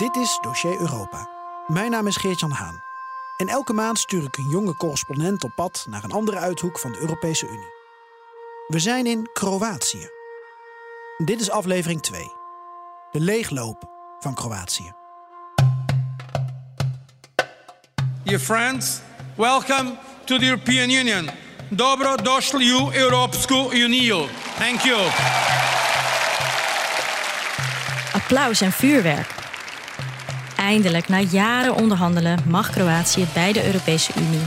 Dit is Dossier Europa. Mijn naam is Geert-Jan Haan. En elke maand stuur ik een jonge correspondent op pad naar een andere uithoek van de Europese Unie. We zijn in Kroatië. Dit is aflevering 2. De leegloop van Kroatië. Dear friends, welcome to the European Union. Dobro došli u Europsku uniju. Thank you. Applaus en vuurwerk. Eindelijk, na jaren onderhandelen, mag Kroatië bij de Europese Unie.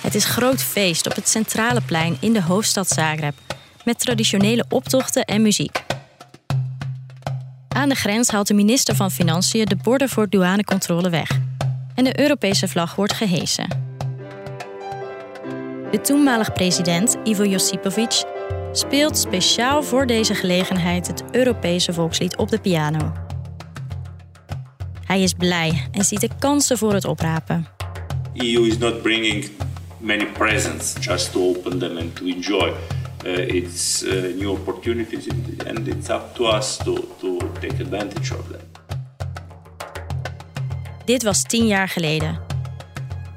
Het is groot feest op het centrale plein in de hoofdstad Zagreb, met traditionele optochten en muziek. Aan de grens haalt de minister van Financiën de borden voor douanecontrole weg en de Europese vlag wordt gehesen. De toenmalig president Ivo Josipovic speelt speciaal voor deze gelegenheid het Europese volkslied op de piano. Hij is blij en ziet de kansen voor het oprapen. EU is not bringing many presents just to open them and to enjoy. Uh, it's uh, new opportunities and it's up to us to, to take advantage of them. Dit was tien jaar geleden.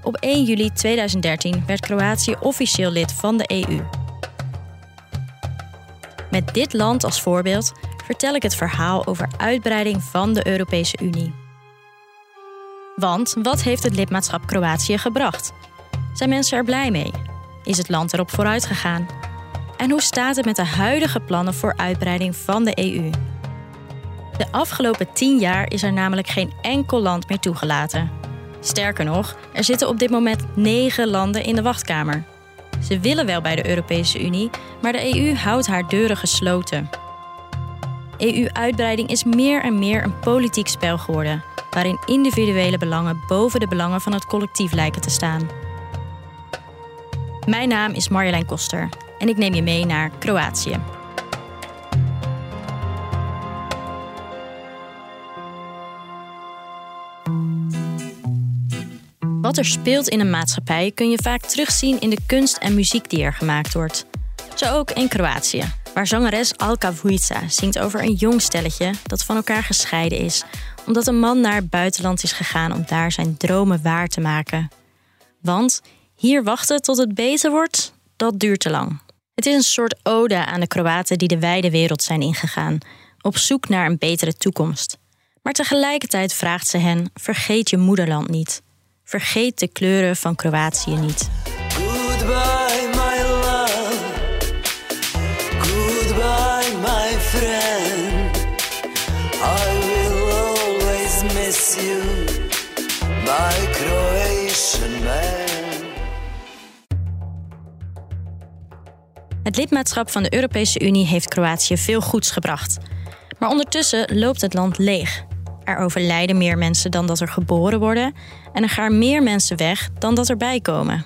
Op 1 juli 2013 werd Kroatië officieel lid van de EU. Met dit land als voorbeeld vertel ik het verhaal over uitbreiding van de Europese Unie. Want wat heeft het lidmaatschap Kroatië gebracht? Zijn mensen er blij mee? Is het land erop vooruit gegaan? En hoe staat het met de huidige plannen voor uitbreiding van de EU? De afgelopen tien jaar is er namelijk geen enkel land meer toegelaten. Sterker nog, er zitten op dit moment negen landen in de wachtkamer. Ze willen wel bij de Europese Unie, maar de EU houdt haar deuren gesloten. EU-uitbreiding is meer en meer een politiek spel geworden, waarin individuele belangen boven de belangen van het collectief lijken te staan. Mijn naam is Marjolein Koster en ik neem je mee naar Kroatië. Wat er speelt in een maatschappij kun je vaak terugzien in de kunst en muziek die er gemaakt wordt. Zo ook in Kroatië, waar zangeres Alka Vujica zingt over een jong stelletje dat van elkaar gescheiden is, omdat een man naar het buitenland is gegaan om daar zijn dromen waar te maken. Want hier wachten tot het beter wordt, dat duurt te lang. Het is een soort ode aan de Kroaten die de wijde wereld zijn ingegaan, op zoek naar een betere toekomst. Maar tegelijkertijd vraagt ze hen: vergeet je moederland niet. Vergeet de kleuren van Kroatië niet. Het lidmaatschap van de Europese Unie heeft Kroatië veel goeds gebracht. Maar ondertussen loopt het land leeg. Er overlijden meer mensen dan dat er geboren worden en er gaan meer mensen weg dan dat er bijkomen.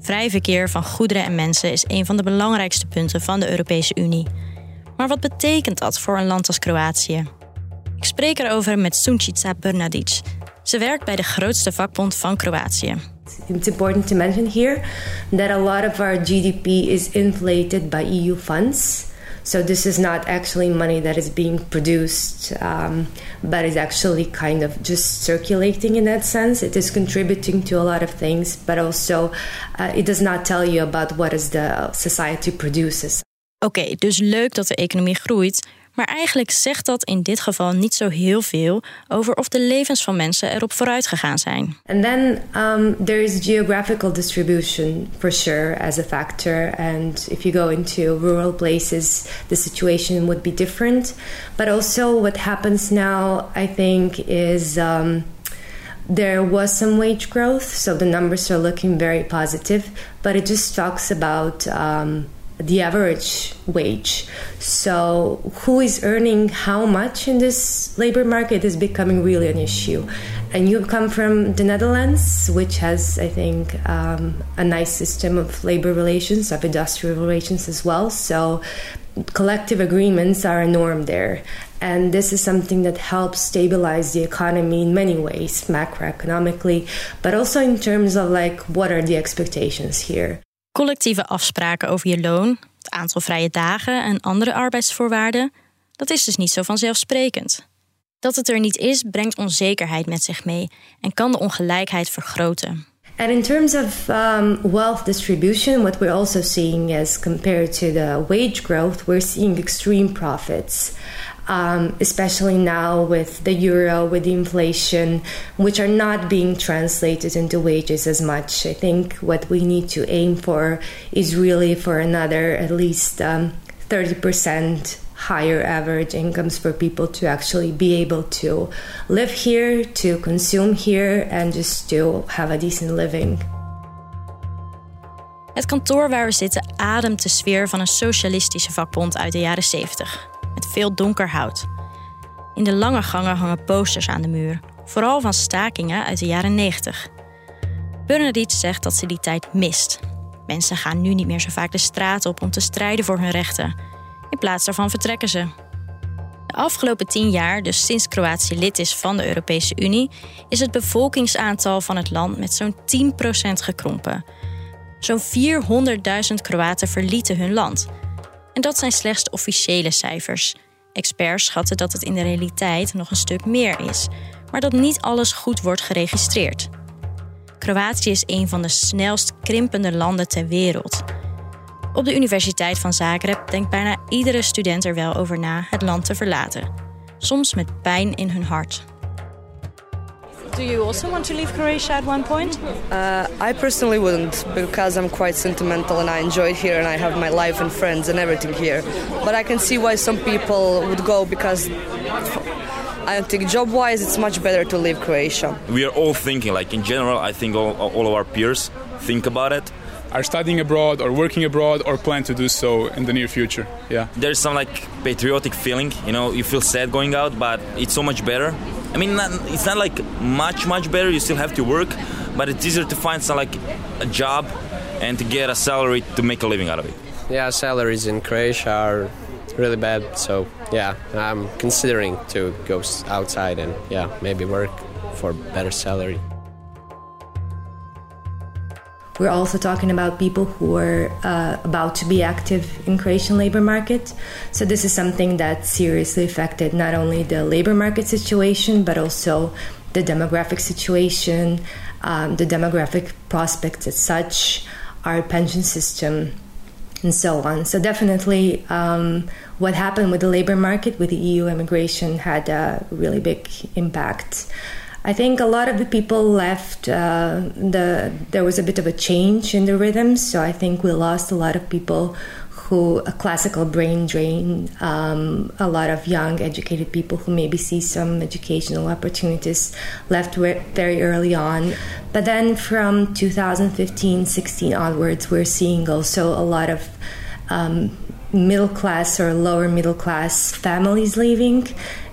Vrij verkeer van goederen en mensen is een van de belangrijkste punten van de Europese Unie. Maar wat betekent dat voor een land als Kroatië? Ik spreek erover met Sunčica Brnadic. Ze werkt bij de grootste vakbond van Kroatië. It's important to mention here that a lot of our GDP is inflated by EU funds. So this is not actually money that is being produced, um, but is actually kind of just circulating in that sense. It is contributing to a lot of things, but also uh, it does not tell you about what is the society produces. Oké, dus leuk dat de economie groeit, maar eigenlijk zegt dat in dit geval niet zo heel veel over of de levens van mensen erop vooruit gegaan zijn. And then um, there is geographical distribution for sure as a factor. And if you go into rural places, the situation would be different. But also, what happens now, I think, is. Um, there was some wage growth, so the numbers are looking very positive, but it just talks about um, the average wage. So, who is earning how much in this labor market is becoming really an issue. And you come from the Netherlands, which has, I think, um, a nice system of labor relations, of industrial relations as well. So, collective agreements are a norm there. And this is something that helps stabilize the economy in many ways, macroeconomically, but also in terms of like what are the expectations here. Collectieve afspraken over je loon, het aantal vrije dagen en andere arbeidsvoorwaarden, dat is dus niet zo vanzelfsprekend. Dat het er niet is, brengt onzekerheid met zich mee en kan de ongelijkheid vergroten. And in terms of um, wealth distribution, what we're also seeing is compared to the wage growth, we're seeing extreme profits. Um, especially now with the euro, with the inflation, which are not being translated into wages as much. I think what we need to aim for is really for another at least um, 30% higher average incomes for people to actually be able to live here, to consume here, and just to have a decent living. Het kantoor waar we zitten ademt de sfeer van een socialistische vakbond uit de jaren 70, met veel donker hout. In de lange gangen hangen posters aan de muur, vooral van stakingen uit de jaren 90. Bernadette zegt dat ze die tijd mist. Mensen gaan nu niet meer zo vaak de straat op om te strijden voor hun rechten. In plaats daarvan vertrekken ze. De afgelopen tien jaar, dus sinds Kroatië lid is van de Europese Unie, is het bevolkingsaantal van het land met zo'n 10% gekrompen. Zo'n 400.000 Kroaten verlieten hun land. En dat zijn slechts officiële cijfers. Experts schatten dat het in de realiteit nog een stuk meer is, maar dat niet alles goed wordt geregistreerd. Kroatië is een van de snelst krimpende landen ter wereld. Op de Universiteit van Zagreb denkt bijna iedere student er wel over na het land te verlaten. Soms met pijn in hun hart. Do you also want to leave Croatia at one point? Uh, I personally wouldn't because I'm quite sentimental and I enjoy it here and I have my life and friends and everything here. But I can see why some people would go because I think job wise it's much better to leave Croatia. We are all thinking, like in general, I think all, all of our peers think about it. Are studying abroad or working abroad or plan to do so in the near future. Yeah. There's some like patriotic feeling, you know, you feel sad going out, but it's so much better. I mean, not, it's not like much, much better. You still have to work, but it's easier to find some like a job and to get a salary to make a living out of it. Yeah, salaries in Croatia are really bad. So yeah, I'm considering to go outside and yeah, maybe work for better salary. We're also talking about people who are uh, about to be active in Croatian labor market. So this is something that seriously affected not only the labor market situation, but also the demographic situation, um, the demographic prospects as such, our pension system, and so on. So definitely, um, what happened with the labor market with the EU immigration had a really big impact. I think a lot of the people left. Uh, the there was a bit of a change in the rhythm, so I think we lost a lot of people who a classical brain drain. Um, a lot of young, educated people who maybe see some educational opportunities left very early on. But then from 2015, 16 onwards, we're seeing also a lot of um, middle class or lower middle class families leaving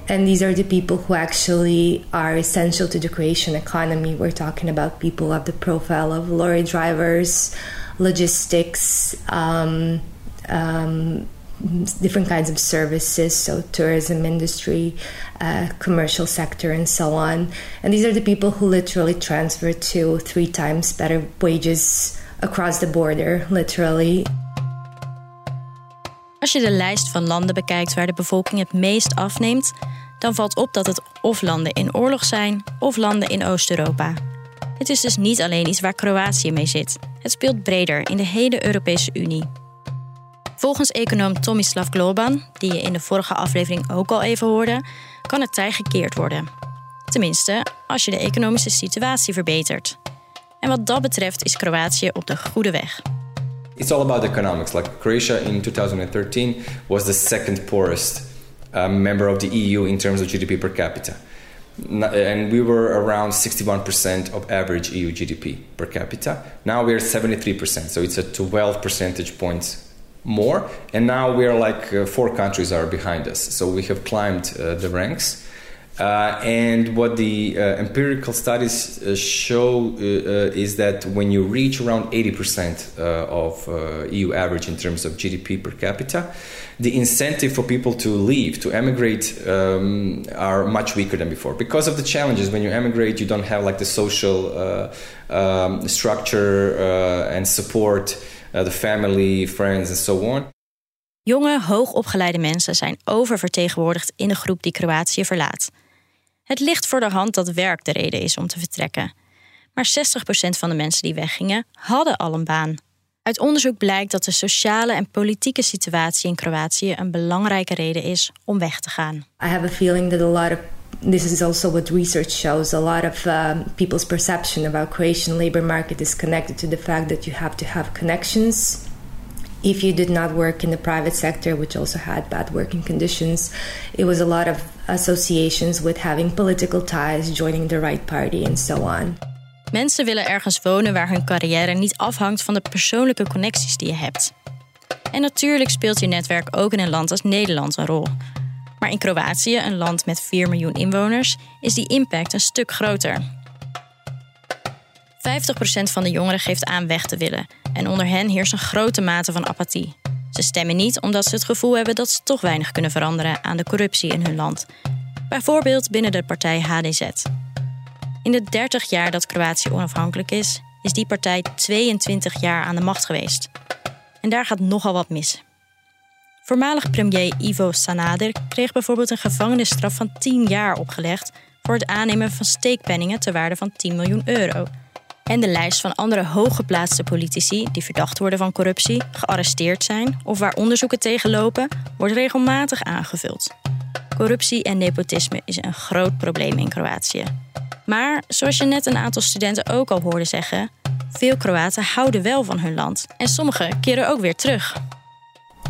and these are the people who actually are essential to the creation economy. We're talking about people of the profile of lorry drivers, logistics, um, um, different kinds of services, so tourism industry, uh, commercial sector, and so on. And these are the people who literally transfer to three times better wages across the border, literally. Als je de lijst van landen bekijkt waar de bevolking het meest afneemt, dan valt op dat het of landen in oorlog zijn of landen in Oost-Europa. Het is dus niet alleen iets waar Kroatië mee zit. Het speelt breder in de hele Europese Unie. Volgens econoom Tomislav Globan, die je in de vorige aflevering ook al even hoorde, kan het tij gekeerd worden. Tenminste, als je de economische situatie verbetert. En wat dat betreft is Kroatië op de goede weg. It's all about economics. Like Croatia in 2013 was the second poorest uh, member of the EU in terms of GDP per capita. And we were around 61% of average EU GDP per capita. Now we're 73%, so it's a 12 percentage points more. And now we are like uh, four countries are behind us. So we have climbed uh, the ranks. Uh, and what the uh, empirical studies uh, show uh, is that when you reach around 80% of EU average in terms of GDP per capita, the incentive for people to leave, to emigrate, um, are much weaker than before because of the challenges. When you emigrate, you don't have like the social um, structure and support, the family, friends, and so on. Jonge, hoogopgeleide mensen zijn oververtegenwoordigd in de groep die Kroatië verlaat. Het ligt voor de hand dat werk de reden is om te vertrekken. Maar 60% van de mensen die weggingen hadden al een baan. Uit onderzoek blijkt dat de sociale en politieke situatie in Kroatië een belangrijke reden is om weg te gaan. I have a feeling that a lot of this is also what research shows a lot of um, people's perception about Croatian labor market is connected to the fact that you have to have connections if you did not work in the private sector, which also had bad working conditions, it was a lot of associations with having political ties, joining the right party, and so on. Mensen willen ergens wonen waar hun carrière niet afhangt van de persoonlijke connecties die je hebt. En natuurlijk speelt je netwerk ook in een land als Nederland een rol. Maar in Kroatië, een land met 4 miljoen inwoners, is die impact een stuk groter. 50% van de jongeren geeft aan weg te willen en onder hen heerst een grote mate van apathie. Ze stemmen niet omdat ze het gevoel hebben dat ze toch weinig kunnen veranderen aan de corruptie in hun land. Bijvoorbeeld binnen de partij HDZ. In de 30 jaar dat Kroatië onafhankelijk is, is die partij 22 jaar aan de macht geweest. En daar gaat nogal wat mis. Voormalig premier Ivo Sanader kreeg bijvoorbeeld een gevangenisstraf van 10 jaar opgelegd voor het aannemen van steekpenningen ter waarde van 10 miljoen euro en de lijst van andere hooggeplaatste politici die verdacht worden van corruptie, gearresteerd zijn of waar onderzoeken tegen lopen, wordt regelmatig aangevuld. Corruptie en nepotisme is een groot probleem in Kroatië. Maar zoals je net een aantal studenten ook al hoorde zeggen, veel Kroaten houden wel van hun land en sommigen keren ook weer terug.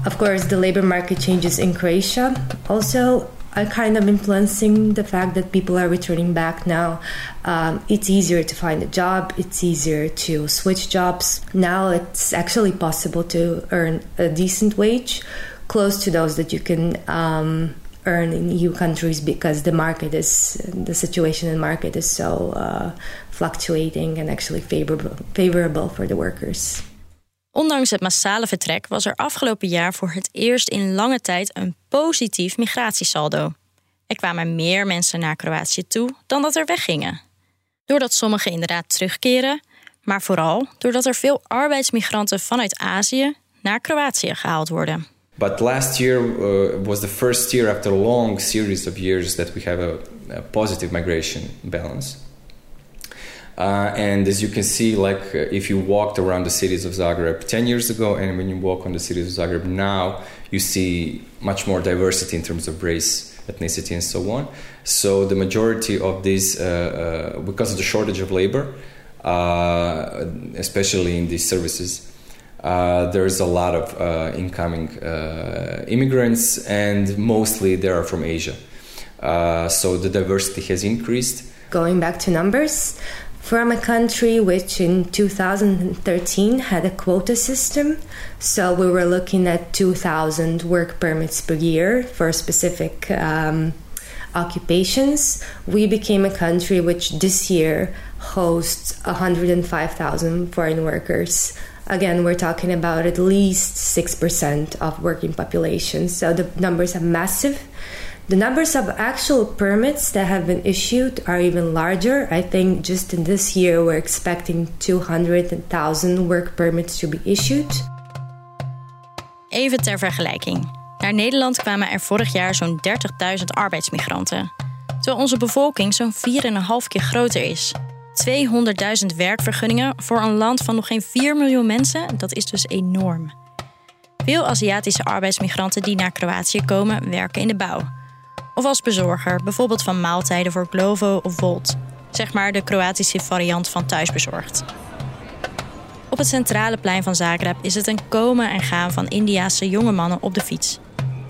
Of course, the labor market changes in Croatia also are kind of influencing the fact that people are returning back now. Um, it's easier to find a job, it's easier to switch jobs. Now it's actually possible to earn a decent wage, close to those that you can um, earn in EU countries because the market is the situation in market is so uh, fluctuating and actually favorable favorable for the workers. Ondanks het massale vertrek was er afgelopen jaar voor het eerst in lange tijd een positief migratiesaldo. Er kwamen meer mensen naar Kroatië toe dan dat er weggingen. Doordat sommigen inderdaad terugkeren, maar vooral doordat er veel arbeidsmigranten vanuit Azië naar Kroatië gehaald worden. But last year uh, was the first year after a long series of years that we have a, a positive migration balance. Uh, and as you can see, like uh, if you walked around the cities of Zagreb 10 years ago, and when you walk on the cities of Zagreb now, you see much more diversity in terms of race, ethnicity, and so on. So the majority of these, uh, uh because of the shortage of labor, uh, especially in these services, uh, there's a lot of incoming immigrants, and mostly they are from Asia. so the diversity has increased. Going back to numbers, from a country which in 2013 had a quota system. So we were looking at 2,000 work permits per year for specific um, occupations. We became a country which this year hosts 105,000 foreign workers. Again, we're talking about at least 6% of working population. So the numbers are massive. The numbers of actual permits that have been issued are even larger. I think just in this year we're expecting 200,000 work permits to be issued. Even ter vergelijking. Naar Nederland kwamen er vorig jaar zo'n 30.000 arbeidsmigranten. Terwijl onze bevolking zo'n 4,5 keer groter is. 200.000 werkvergunningen voor een land van nog geen 4 miljoen mensen, dat is dus enorm. Veel Aziatische arbeidsmigranten die naar Kroatië komen, werken in de bouw of als bezorger, bijvoorbeeld van maaltijden voor Glovo of Volt. Zeg maar de Kroatische variant van thuisbezorgd. Op het centrale plein van Zagreb is het een komen en gaan van Indiaanse jonge mannen op de fiets.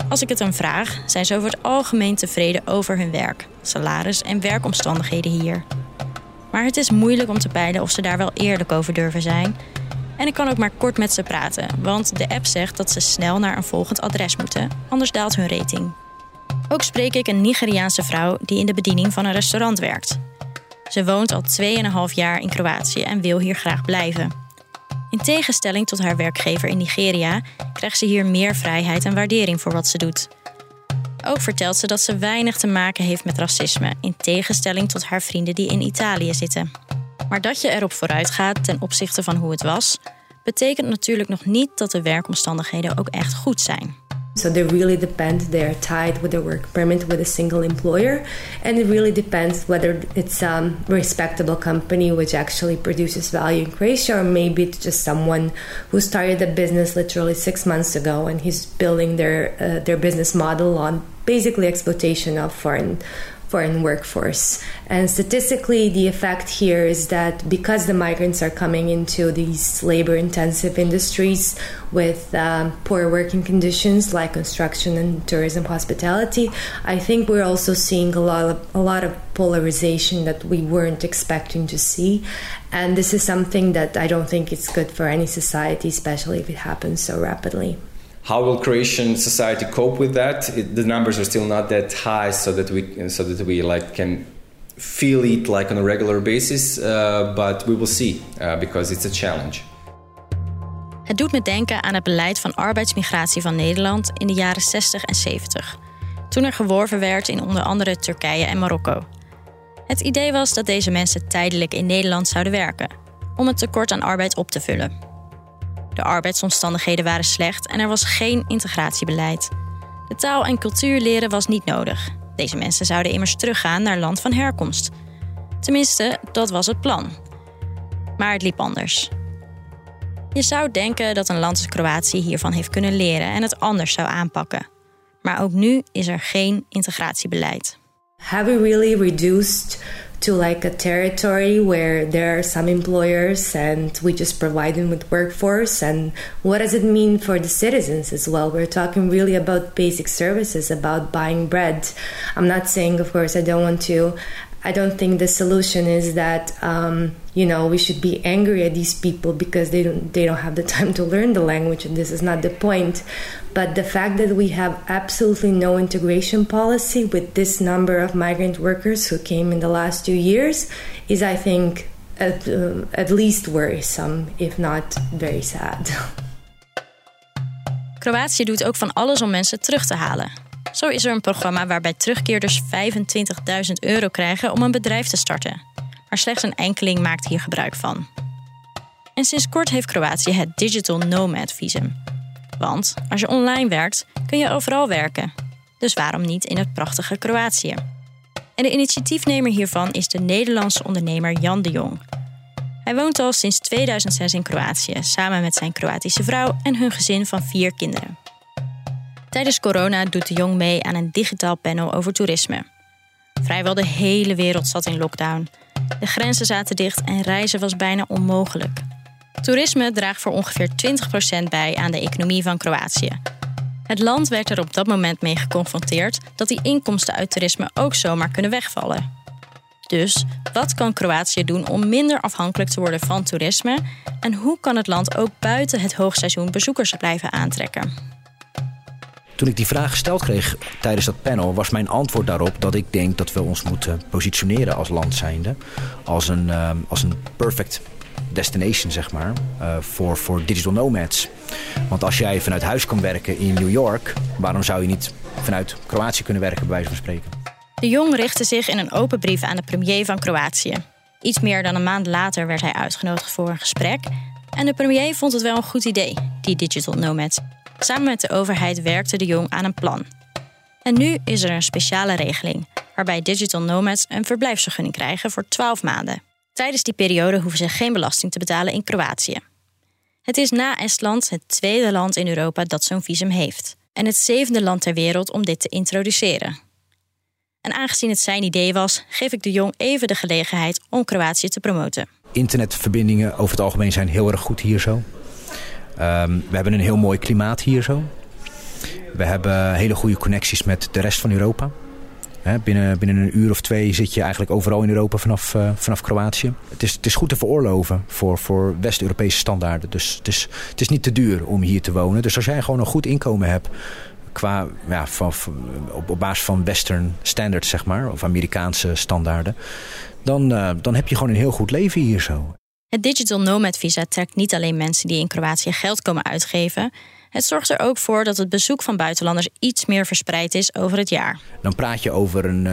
Als ik het hen vraag, zijn ze over het algemeen tevreden over hun werk, salaris en werkomstandigheden hier. Maar het is moeilijk om te peilen of ze daar wel eerlijk over durven zijn. En ik kan ook maar kort met ze praten, want de app zegt dat ze snel naar een volgend adres moeten, anders daalt hun rating. Ook spreek ik een Nigeriaanse vrouw die in de bediening van een restaurant werkt. Ze woont al 2,5 jaar in Kroatië en wil hier graag blijven. In tegenstelling tot haar werkgever in Nigeria krijgt ze hier meer vrijheid en waardering voor wat ze doet. Ook vertelt ze dat ze weinig te maken heeft met racisme, in tegenstelling tot haar vrienden die in Italië zitten. Maar dat je erop vooruit gaat ten opzichte van hoe het was, betekent natuurlijk nog niet dat de werkomstandigheden ook echt goed zijn. So they really depend, they're tied with a work permit with a single employer. And it really depends whether it's a respectable company which actually produces value in Croatia or maybe it's just someone who started a business literally six months ago and he's building their, uh, their business model on basically exploitation of foreign foreign workforce. And statistically, the effect here is that because the migrants are coming into these labor intensive industries with um, poor working conditions like construction and tourism hospitality, I think we're also seeing a lot of, a lot of polarization that we weren't expecting to see. And this is something that I don't think it's good for any society, especially if it happens so rapidly. How will Croatian society cope with that? It, the numbers are still not that high, so that we so that we like can feel it like on a regular basis. Uh, but we will see uh, because it's a challenge. Het doet me denken aan het beleid van arbeidsmigratie van Nederland in de jaren 60 en 70. Toen er geworven werd in onder andere Turkije en Marokko. Het idee was dat deze mensen tijdelijk in Nederland zouden werken, om het tekort aan arbeid op te vullen. De arbeidsomstandigheden waren slecht en er was geen integratiebeleid. De taal en cultuur leren was niet nodig. Deze mensen zouden immers teruggaan naar land van herkomst. Tenminste, dat was het plan. Maar het liep anders. Je zou denken dat een land als Kroatië hiervan heeft kunnen leren en het anders zou aanpakken. Maar ook nu is er geen integratiebeleid. Have we really reduced to like a territory where there are some employers and we just provide them with workforce. And what does it mean for the citizens as well? We're talking really about basic services about buying bread. I'm not saying of course i don't want to I don't think the solution is that um, you know we should be angry at these people because they don't they don't have the time to learn the language and this is not the point. But the fact that we have absolutely no integration policy with this number of migrant workers who came in the last two years is, I think, at, uh, at least worrisome, if not very sad. Kroatië doet ook van alles om mensen terug te halen. Zo is er een programma waarbij terugkeerders 25.000 euro krijgen om een bedrijf te starten. Maar slechts een enkeling maakt hier gebruik van. En sinds kort heeft Kroatië het Digital Nomad Visum. Want als je online werkt, kun je overal werken. Dus waarom niet in het prachtige Kroatië? En de initiatiefnemer hiervan is de Nederlandse ondernemer Jan de Jong. Hij woont al sinds 2006 in Kroatië, samen met zijn Kroatische vrouw en hun gezin van vier kinderen. Tijdens corona doet de Jong mee aan een digitaal panel over toerisme. Vrijwel de hele wereld zat in lockdown. De grenzen zaten dicht en reizen was bijna onmogelijk. Toerisme draagt voor ongeveer 20% bij aan de economie van Kroatië. Het land werd er op dat moment mee geconfronteerd dat die inkomsten uit toerisme ook zomaar kunnen wegvallen. Dus wat kan Kroatië doen om minder afhankelijk te worden van toerisme? En hoe kan het land ook buiten het hoogseizoen bezoekers blijven aantrekken? Toen ik die vraag gesteld kreeg tijdens dat panel, was mijn antwoord daarop dat ik denk dat we ons moeten positioneren als land zijnde. Als een, uh, als een perfect destination, zeg maar, uh, voor, voor digital nomads. Want als jij vanuit huis kan werken in New York, waarom zou je niet vanuit Kroatië kunnen werken, bij wijze van spreken? De Jong richtte zich in een open brief aan de premier van Kroatië. Iets meer dan een maand later werd hij uitgenodigd voor een gesprek. En de premier vond het wel een goed idee, die digital nomads. Samen met de overheid werkte de Jong aan een plan. En nu is er een speciale regeling, waarbij digital nomads een verblijfsvergunning krijgen voor 12 maanden. Tijdens die periode hoeven ze geen belasting te betalen in Kroatië. Het is na Estland het tweede land in Europa dat zo'n visum heeft. En het zevende land ter wereld om dit te introduceren. En aangezien het zijn idee was, geef ik de Jong even de gelegenheid om Kroatië te promoten. Internetverbindingen over het algemeen zijn heel erg goed hier zo. Um, we hebben een heel mooi klimaat hier zo. We hebben hele goede connecties met de rest van Europa. Binnen, binnen een uur of twee zit je eigenlijk overal in Europa vanaf, uh, vanaf Kroatië. Het is, het is goed te veroorloven voor, voor West-Europese standaarden. Dus het is, het is niet te duur om hier te wonen. Dus als jij gewoon een goed inkomen hebt qua, ja, van, op, op basis van western standards, zeg maar, of Amerikaanse standaarden, dan, uh, dan heb je gewoon een heel goed leven hier zo. Het Digital Nomad Visa trekt niet alleen mensen die in Kroatië geld komen uitgeven. Het zorgt er ook voor dat het bezoek van buitenlanders iets meer verspreid is over het jaar. Dan praat je over een,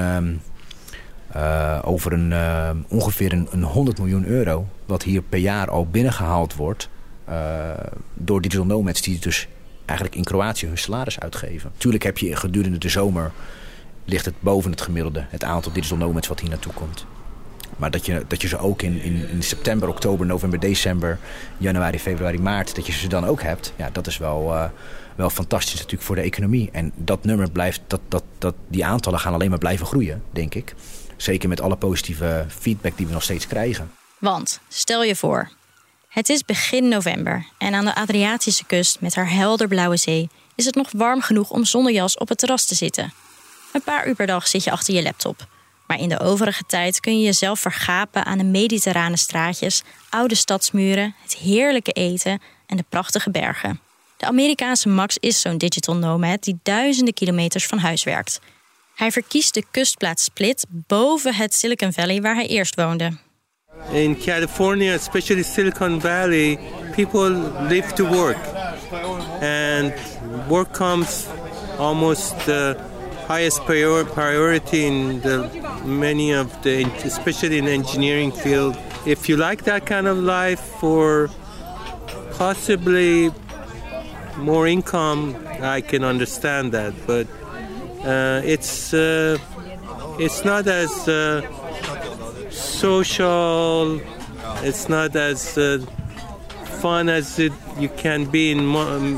uh, over een, uh, ongeveer een, een 100 miljoen euro, wat hier per jaar al binnengehaald wordt uh, door digital nomads die dus eigenlijk in Kroatië hun salaris uitgeven. Tuurlijk heb je gedurende de zomer ligt het boven het gemiddelde, het aantal digital nomads wat hier naartoe komt. Maar dat je, dat je ze ook in, in, september, oktober, november, december, januari, februari, maart, dat je ze dan ook hebt. Ja, dat is wel, uh, wel fantastisch natuurlijk voor de economie. En dat nummer blijft, dat, dat, dat, die aantallen gaan alleen maar blijven groeien, denk ik. Zeker met alle positieve feedback die we nog steeds krijgen. Want, stel je voor, het is begin november en aan de Adriatische kust met haar helderblauwe zee is het nog warm genoeg om zonder jas op het terras te zitten. Een paar uur per dag zit je achter je laptop. Maar in de overige tijd kun je jezelf vergapen aan de mediterrane straatjes, oude stadsmuren, het heerlijke eten en de prachtige bergen. De Amerikaanse Max is zo'n digital nomad die duizenden kilometers van huis werkt. Hij verkiest de kustplaats Split boven het Silicon Valley waar hij eerst woonde. In California, especially Silicon Valley, people live to work. And work comes almost the highest prior priority in the many of the especially in the engineering field. If you like that kind of life for possibly more income, I can understand that, but uh, it's uh, it's not as uh, social. It's not as uh, fun as it you can be in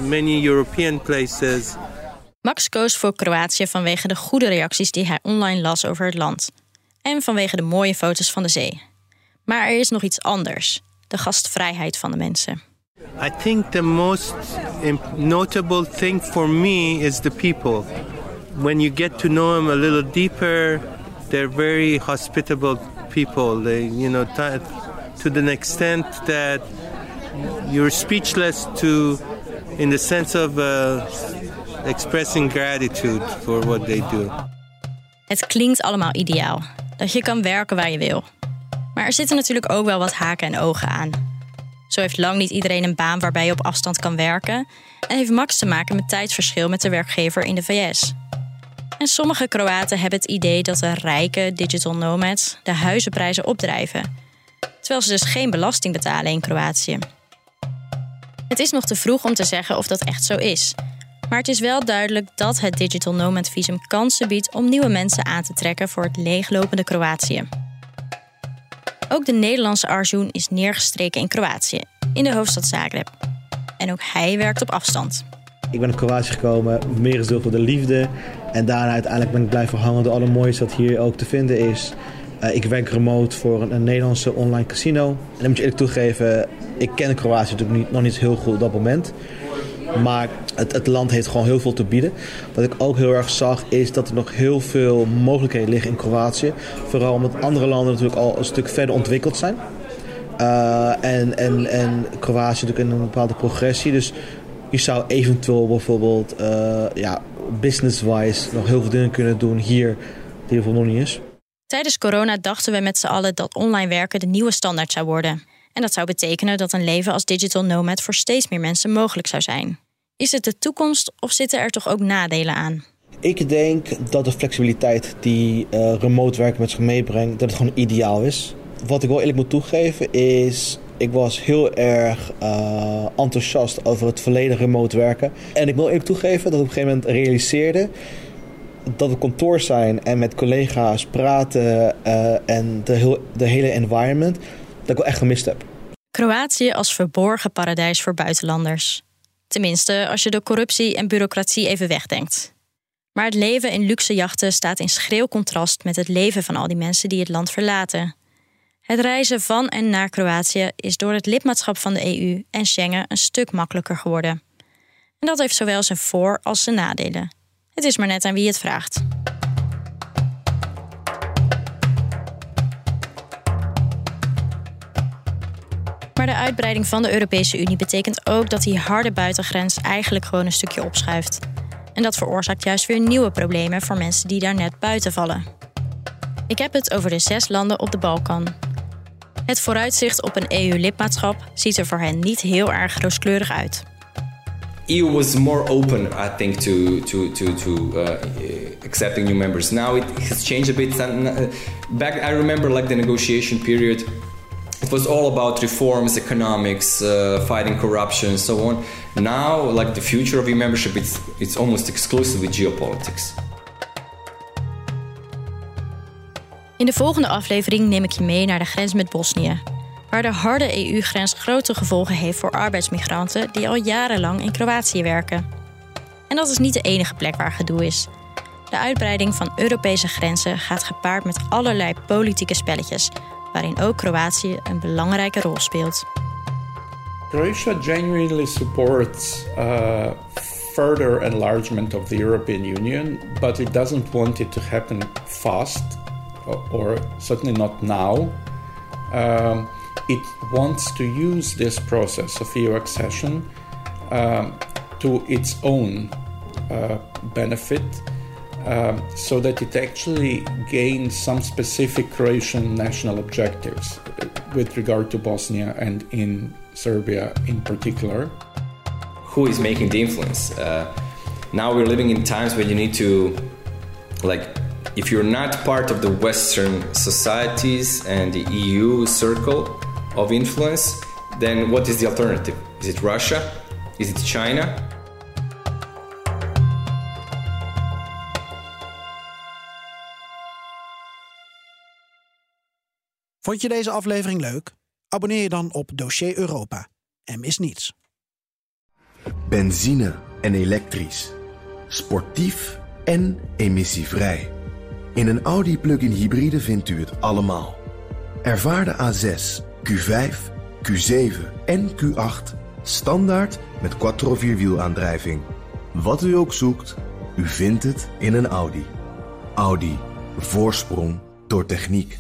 many European places. Max koos voor Kroatië vanwege de goede reacties die hij online las over het land. En vanwege de mooie foto's van de zee. Maar er is nog iets anders: de gastvrijheid van de mensen. I think the most notable thing for me is the people. When you get to know them a little deeper, they're very hospitable people. They, you know, to the extent that you're speechless to, in the sense of uh, expressing gratitude for what they do. Het klinkt allemaal ideaal. Dat je kan werken waar je wil. Maar er zitten natuurlijk ook wel wat haken en ogen aan. Zo heeft lang niet iedereen een baan waarbij je op afstand kan werken. En heeft Max te maken met tijdsverschil met de werkgever in de VS. En sommige Kroaten hebben het idee dat de rijke digital nomads de huizenprijzen opdrijven. Terwijl ze dus geen belasting betalen in Kroatië. Het is nog te vroeg om te zeggen of dat echt zo is. Maar het is wel duidelijk dat het Digital Nomad Visum kansen biedt om nieuwe mensen aan te trekken voor het leeglopende Kroatië. Ook de Nederlandse Arjun is neergestreken in Kroatië, in de hoofdstad Zagreb. En ook hij werkt op afstand. Ik ben naar Kroatië gekomen, meer is voor de liefde. En daarna uiteindelijk ben ik blijven hangen door alle moois wat hier ook te vinden is. Uh, ik werk remote voor een, een, Nederlandse online casino. En dan moet je eerlijk toegeven, ik ken Kroatië natuurlijk niet, nog niet heel goed op dat moment. Maar het, land heeft gewoon heel veel te bieden. Wat ik ook heel erg zag is dat er nog heel veel mogelijkheden liggen in Kroatië. Vooral omdat andere landen natuurlijk al een stuk verder ontwikkeld zijn. Uh, en, en, en Kroatië natuurlijk in een bepaalde progressie. Dus je zou eventueel bijvoorbeeld uh, ja, business-wise nog heel veel dingen kunnen doen hier die er nog niet is. Tijdens corona dachten we met z'n allen dat online werken de nieuwe standaard zou worden. En dat zou betekenen dat een leven als digital nomad voor steeds meer mensen mogelijk zou zijn. Is het de toekomst of zitten er toch ook nadelen aan? Ik denk dat de flexibiliteit die uh, remote werken met zich meebrengt, dat het gewoon ideaal is. Wat ik wel eerlijk moet toegeven is, ik was heel erg uh, enthousiast over het verleden remote werken. En ik wil eerlijk toegeven dat ik op een gegeven moment realiseerde dat we kantoor zijn en met collega's praten uh, en de, heel, de hele environment, dat ik wel echt gemist heb. Kroatië als verborgen paradijs voor buitenlanders. Tenminste, als je de corruptie en bureaucratie even wegdenkt. Maar het leven in luxe jachten staat in schreeuw contrast met het leven van al die mensen die het land verlaten. Het reizen van en naar Kroatië is door het lidmaatschap van de EU en Schengen een stuk makkelijker geworden. En dat heeft zowel zijn voor- als zijn nadelen. Het is maar net aan wie het vraagt. Uitbreiding van de Europese Unie betekent ook dat die harde buitengrens eigenlijk gewoon een stukje opschuift. En dat veroorzaakt juist weer nieuwe problemen voor mensen die daar net buiten vallen. Ik heb het over de zes landen op de Balkan. Het vooruitzicht op een EU-lidmaatschap ziet er voor hen niet heel erg rooskleurig uit. EU was more open, I think, to to to to uh, accepting new members. Now it has changed a bit. Back, I remember like the negotiation period. It was all about reforms, economics, uh, fighting corruption, on. Now, like the future of membership, it's it's almost exclusively geopolitics. In de volgende aflevering neem ik je mee naar de grens met Bosnië, waar de harde EU-grens grote gevolgen heeft voor arbeidsmigranten die al jarenlang in Kroatië werken. En dat is niet de enige plek waar gedoe is. De uitbreiding van Europese grenzen gaat gepaard met allerlei politieke spelletjes, waarin ook Kroatië een belangrijke rol speelt. Croatia genuinely supports uh, further enlargement of the European Union, but it doesn't want it to happen fast, or certainly not now. Um, it wants to use this process of EU accession um, to its own uh, benefit. Um, so that it actually gains some specific Croatian national objectives with regard to Bosnia and in Serbia in particular. Who is making the influence? Uh, now we're living in times when you need to, like, if you're not part of the Western societies and the EU circle of influence, then what is the alternative? Is it Russia? Is it China? Vond je deze aflevering leuk? Abonneer je dan op Dossier Europa en mis niets. Benzine en elektrisch. Sportief en emissievrij. In een Audi plug-in hybride vindt u het allemaal. Ervaar de A6, Q5, Q7 en Q8 standaard met quattro vierwielaandrijving. Wat u ook zoekt, u vindt het in een Audi. Audi. Voorsprong door techniek.